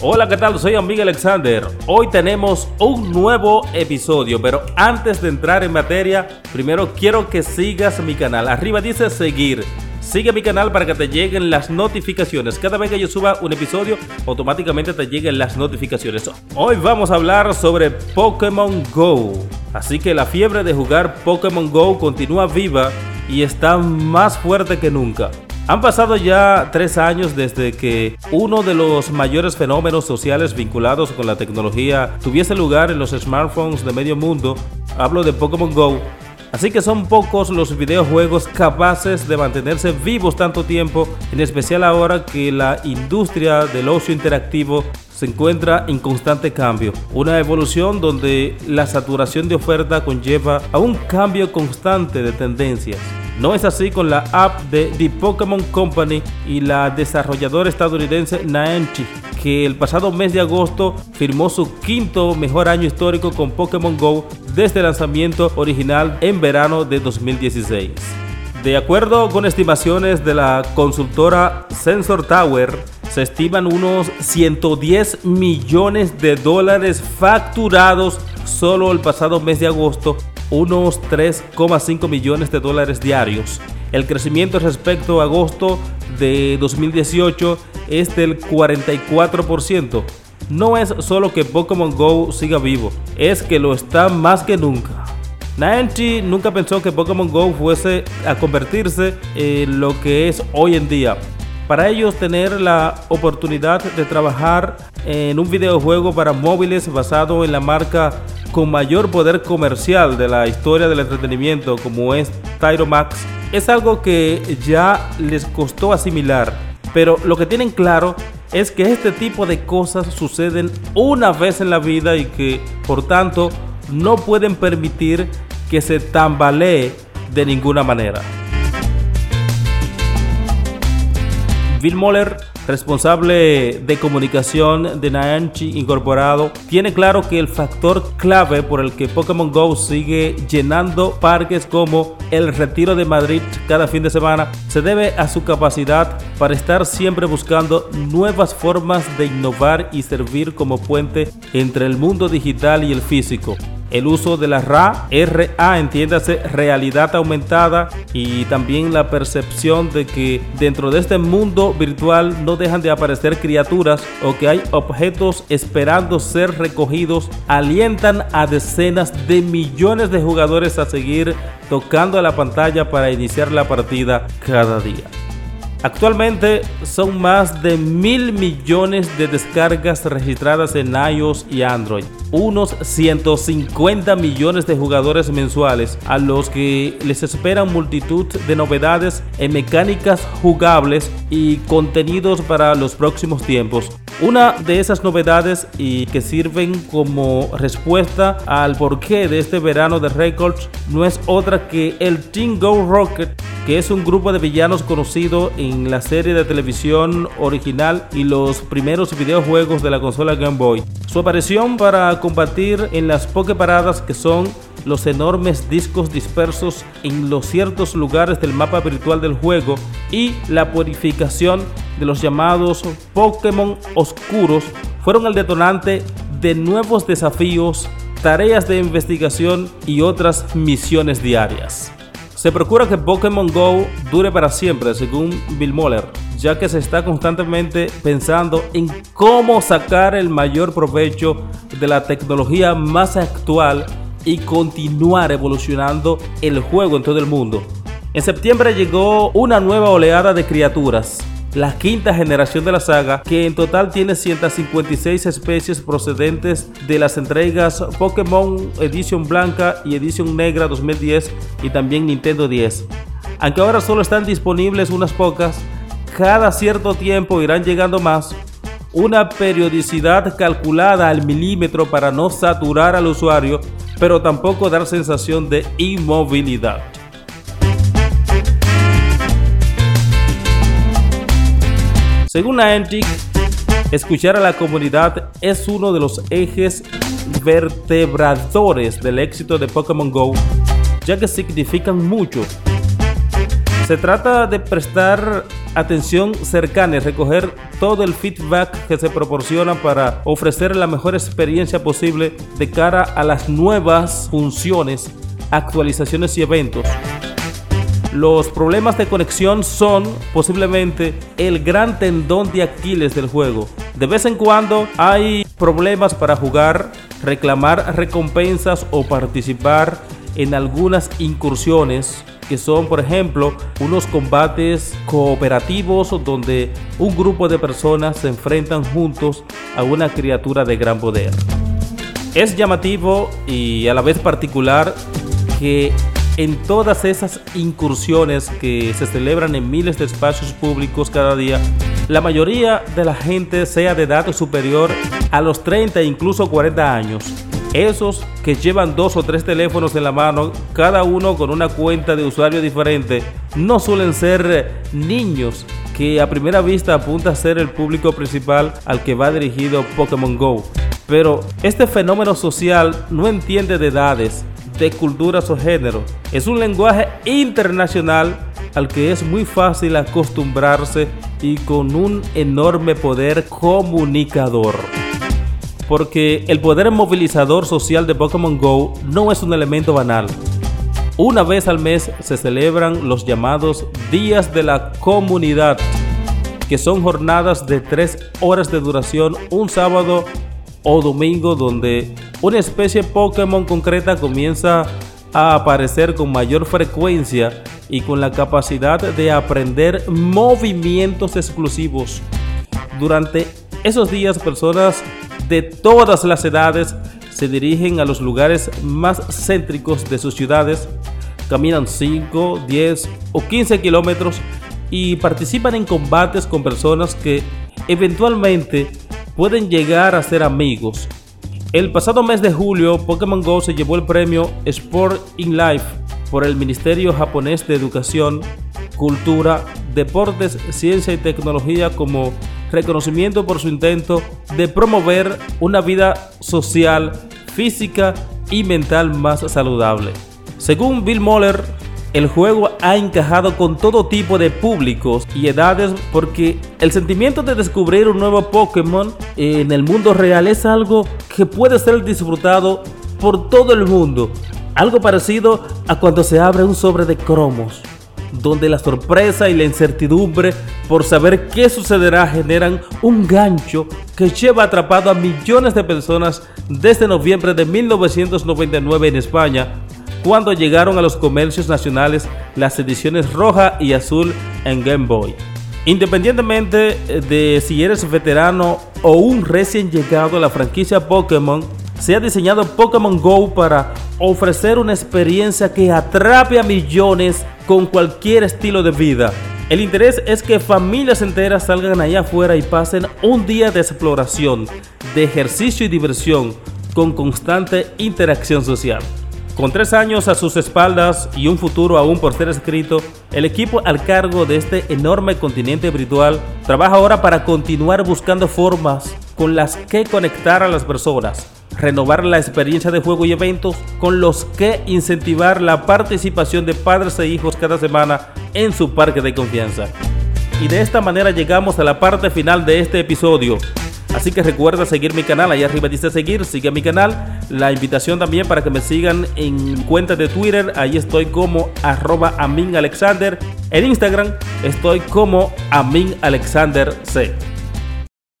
Hola, ¿qué tal? Soy Amigo Alexander. Hoy tenemos un nuevo episodio, pero antes de entrar en materia, primero quiero que sigas mi canal. Arriba dice seguir. Sigue mi canal para que te lleguen las notificaciones. Cada vez que yo suba un episodio, automáticamente te lleguen las notificaciones. Hoy vamos a hablar sobre Pokémon Go. Así que la fiebre de jugar Pokémon Go continúa viva y está más fuerte que nunca. Han pasado ya tres años desde que uno de los mayores fenómenos sociales vinculados con la tecnología tuviese lugar en los smartphones de medio mundo. Hablo de Pokémon Go. Así que son pocos los videojuegos capaces de mantenerse vivos tanto tiempo, en especial ahora que la industria del ocio interactivo se encuentra en constante cambio. Una evolución donde la saturación de oferta conlleva a un cambio constante de tendencias. No es así con la app de The Pokémon Company y la desarrolladora estadounidense Niantic, que el pasado mes de agosto firmó su quinto mejor año histórico con Pokémon Go desde el lanzamiento original en verano de 2016. De acuerdo con estimaciones de la consultora Sensor Tower, se estiman unos 110 millones de dólares facturados solo el pasado mes de agosto unos 3,5 millones de dólares diarios. El crecimiento respecto a agosto de 2018 es del 44%. No es solo que Pokémon Go siga vivo, es que lo está más que nunca. Niantic nunca pensó que Pokémon Go fuese a convertirse en lo que es hoy en día. Para ellos tener la oportunidad de trabajar en un videojuego para móviles basado en la marca con mayor poder comercial de la historia del entretenimiento como es Tyro Max es algo que ya les costó asimilar, pero lo que tienen claro es que este tipo de cosas suceden una vez en la vida y que por tanto no pueden permitir que se tambalee de ninguna manera. Bill Moller responsable de comunicación de Niantic Incorporado, tiene claro que el factor clave por el que Pokémon Go sigue llenando parques como el Retiro de Madrid cada fin de semana se debe a su capacidad para estar siempre buscando nuevas formas de innovar y servir como puente entre el mundo digital y el físico el uso de la RA, RA entiéndase realidad aumentada y también la percepción de que dentro de este mundo virtual no dejan de aparecer criaturas o que hay objetos esperando ser recogidos alientan a decenas de millones de jugadores a seguir tocando la pantalla para iniciar la partida cada día. Actualmente son más de mil millones de descargas registradas en iOS y Android, unos 150 millones de jugadores mensuales a los que les esperan multitud de novedades en mecánicas jugables y contenidos para los próximos tiempos. Una de esas novedades y que sirven como respuesta al porqué de este verano de Records no es otra que el Team Go Rocket, que es un grupo de villanos conocido en la serie de televisión original y los primeros videojuegos de la consola Game Boy. Su aparición para combatir en las Poképaradas que son los enormes discos dispersos en los ciertos lugares del mapa virtual del juego y la purificación de los llamados Pokémon oscuros fueron el detonante de nuevos desafíos, tareas de investigación y otras misiones diarias. Se procura que Pokémon Go dure para siempre, según Bill Moller, ya que se está constantemente pensando en cómo sacar el mayor provecho de la tecnología más actual y continuar evolucionando el juego en todo el mundo. En septiembre llegó una nueva oleada de criaturas, la quinta generación de la saga, que en total tiene 156 especies procedentes de las entregas Pokémon Edición Blanca y Edición Negra 2010 y también Nintendo 10. Aunque ahora solo están disponibles unas pocas, cada cierto tiempo irán llegando más. Una periodicidad calculada al milímetro para no saturar al usuario, pero tampoco dar sensación de inmovilidad. Según Niantic, escuchar a la comunidad es uno de los ejes vertebradores del éxito de Pokémon Go, ya que significan mucho. Se trata de prestar atención cercana y recoger todo el feedback que se proporciona para ofrecer la mejor experiencia posible de cara a las nuevas funciones, actualizaciones y eventos. Los problemas de conexión son posiblemente el gran tendón de Aquiles del juego. De vez en cuando hay problemas para jugar, reclamar recompensas o participar en algunas incursiones que son por ejemplo unos combates cooperativos donde un grupo de personas se enfrentan juntos a una criatura de gran poder. Es llamativo y a la vez particular que en todas esas incursiones que se celebran en miles de espacios públicos cada día, la mayoría de la gente sea de edad superior a los 30 e incluso 40 años. Esos que llevan dos o tres teléfonos en la mano, cada uno con una cuenta de usuario diferente, no suelen ser niños que a primera vista apunta a ser el público principal al que va dirigido Pokémon Go. Pero este fenómeno social no entiende de edades, de culturas o género. Es un lenguaje internacional al que es muy fácil acostumbrarse y con un enorme poder comunicador. Porque el poder movilizador social de Pokémon Go no es un elemento banal. Una vez al mes se celebran los llamados Días de la Comunidad, que son jornadas de tres horas de duración un sábado o domingo donde una especie Pokémon concreta comienza a aparecer con mayor frecuencia y con la capacidad de aprender movimientos exclusivos. Durante esos días personas de todas las edades se dirigen a los lugares más céntricos de sus ciudades, caminan 5, 10 o 15 kilómetros y participan en combates con personas que eventualmente pueden llegar a ser amigos. El pasado mes de julio, Pokémon Go se llevó el premio Sport in Life por el Ministerio Japonés de Educación, Cultura, Deportes, Ciencia y Tecnología como reconocimiento por su intento de promover una vida social, física y mental más saludable. Según Bill Moller, el juego ha encajado con todo tipo de públicos y edades porque el sentimiento de descubrir un nuevo Pokémon en el mundo real es algo que puede ser disfrutado por todo el mundo. Algo parecido a cuando se abre un sobre de cromos, donde la sorpresa y la incertidumbre por saber qué sucederá generan un gancho que lleva atrapado a millones de personas desde noviembre de 1999 en España cuando llegaron a los comercios nacionales las ediciones roja y azul en Game Boy. Independientemente eh, de si eres veterano o un recién llegado a la franquicia Pokémon, se ha diseñado Pokémon Go para ofrecer una experiencia que atrape a millones con cualquier estilo de vida. El interés es que familias enteras salgan allá afuera y pasen un día de exploración, de ejercicio y diversión, con constante interacción social. Con tres años a sus espaldas y un futuro aún por ser escrito, el equipo al cargo de este enorme continente virtual trabaja ahora para continuar buscando formas con las que conectar a las personas, renovar la experiencia de juego y eventos con los que incentivar la participación de padres e hijos cada semana en su parque de confianza. Y de esta manera llegamos a la parte final de este episodio. Así que recuerda seguir mi canal, ahí arriba dice seguir, sigue mi canal. La invitación también para que me sigan en cuenta de Twitter, ahí estoy como arroba Amin Alexander. En Instagram estoy como Amin Alexander C.